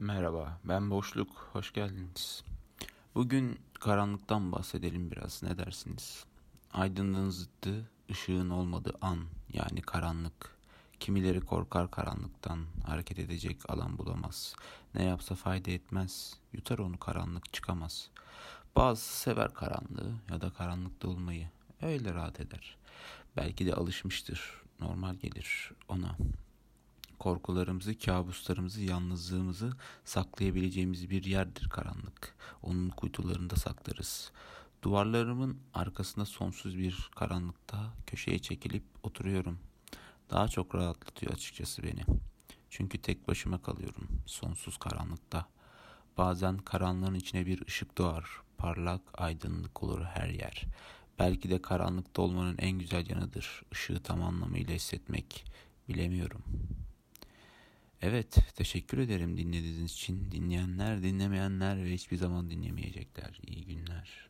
Merhaba, ben Boşluk. Hoş geldiniz. Bugün karanlıktan bahsedelim biraz. Ne dersiniz? Aydınlığın zıttı, ışığın olmadığı an, yani karanlık. Kimileri korkar karanlıktan, hareket edecek alan bulamaz. Ne yapsa fayda etmez, yutar onu karanlık çıkamaz. Bazısı sever karanlığı ya da karanlıkta olmayı. Öyle rahat eder. Belki de alışmıştır, normal gelir ona korkularımızı, kabuslarımızı, yalnızlığımızı saklayabileceğimiz bir yerdir karanlık. Onun kuytularında saklarız. Duvarlarımın arkasında sonsuz bir karanlıkta köşeye çekilip oturuyorum. Daha çok rahatlatıyor açıkçası beni. Çünkü tek başıma kalıyorum sonsuz karanlıkta. Bazen karanlığın içine bir ışık doğar. Parlak, aydınlık olur her yer. Belki de karanlıkta olmanın en güzel yanıdır. Işığı tam anlamıyla hissetmek. Bilemiyorum. Evet, teşekkür ederim dinlediğiniz için. Dinleyenler, dinlemeyenler ve hiçbir zaman dinlemeyecekler. İyi günler.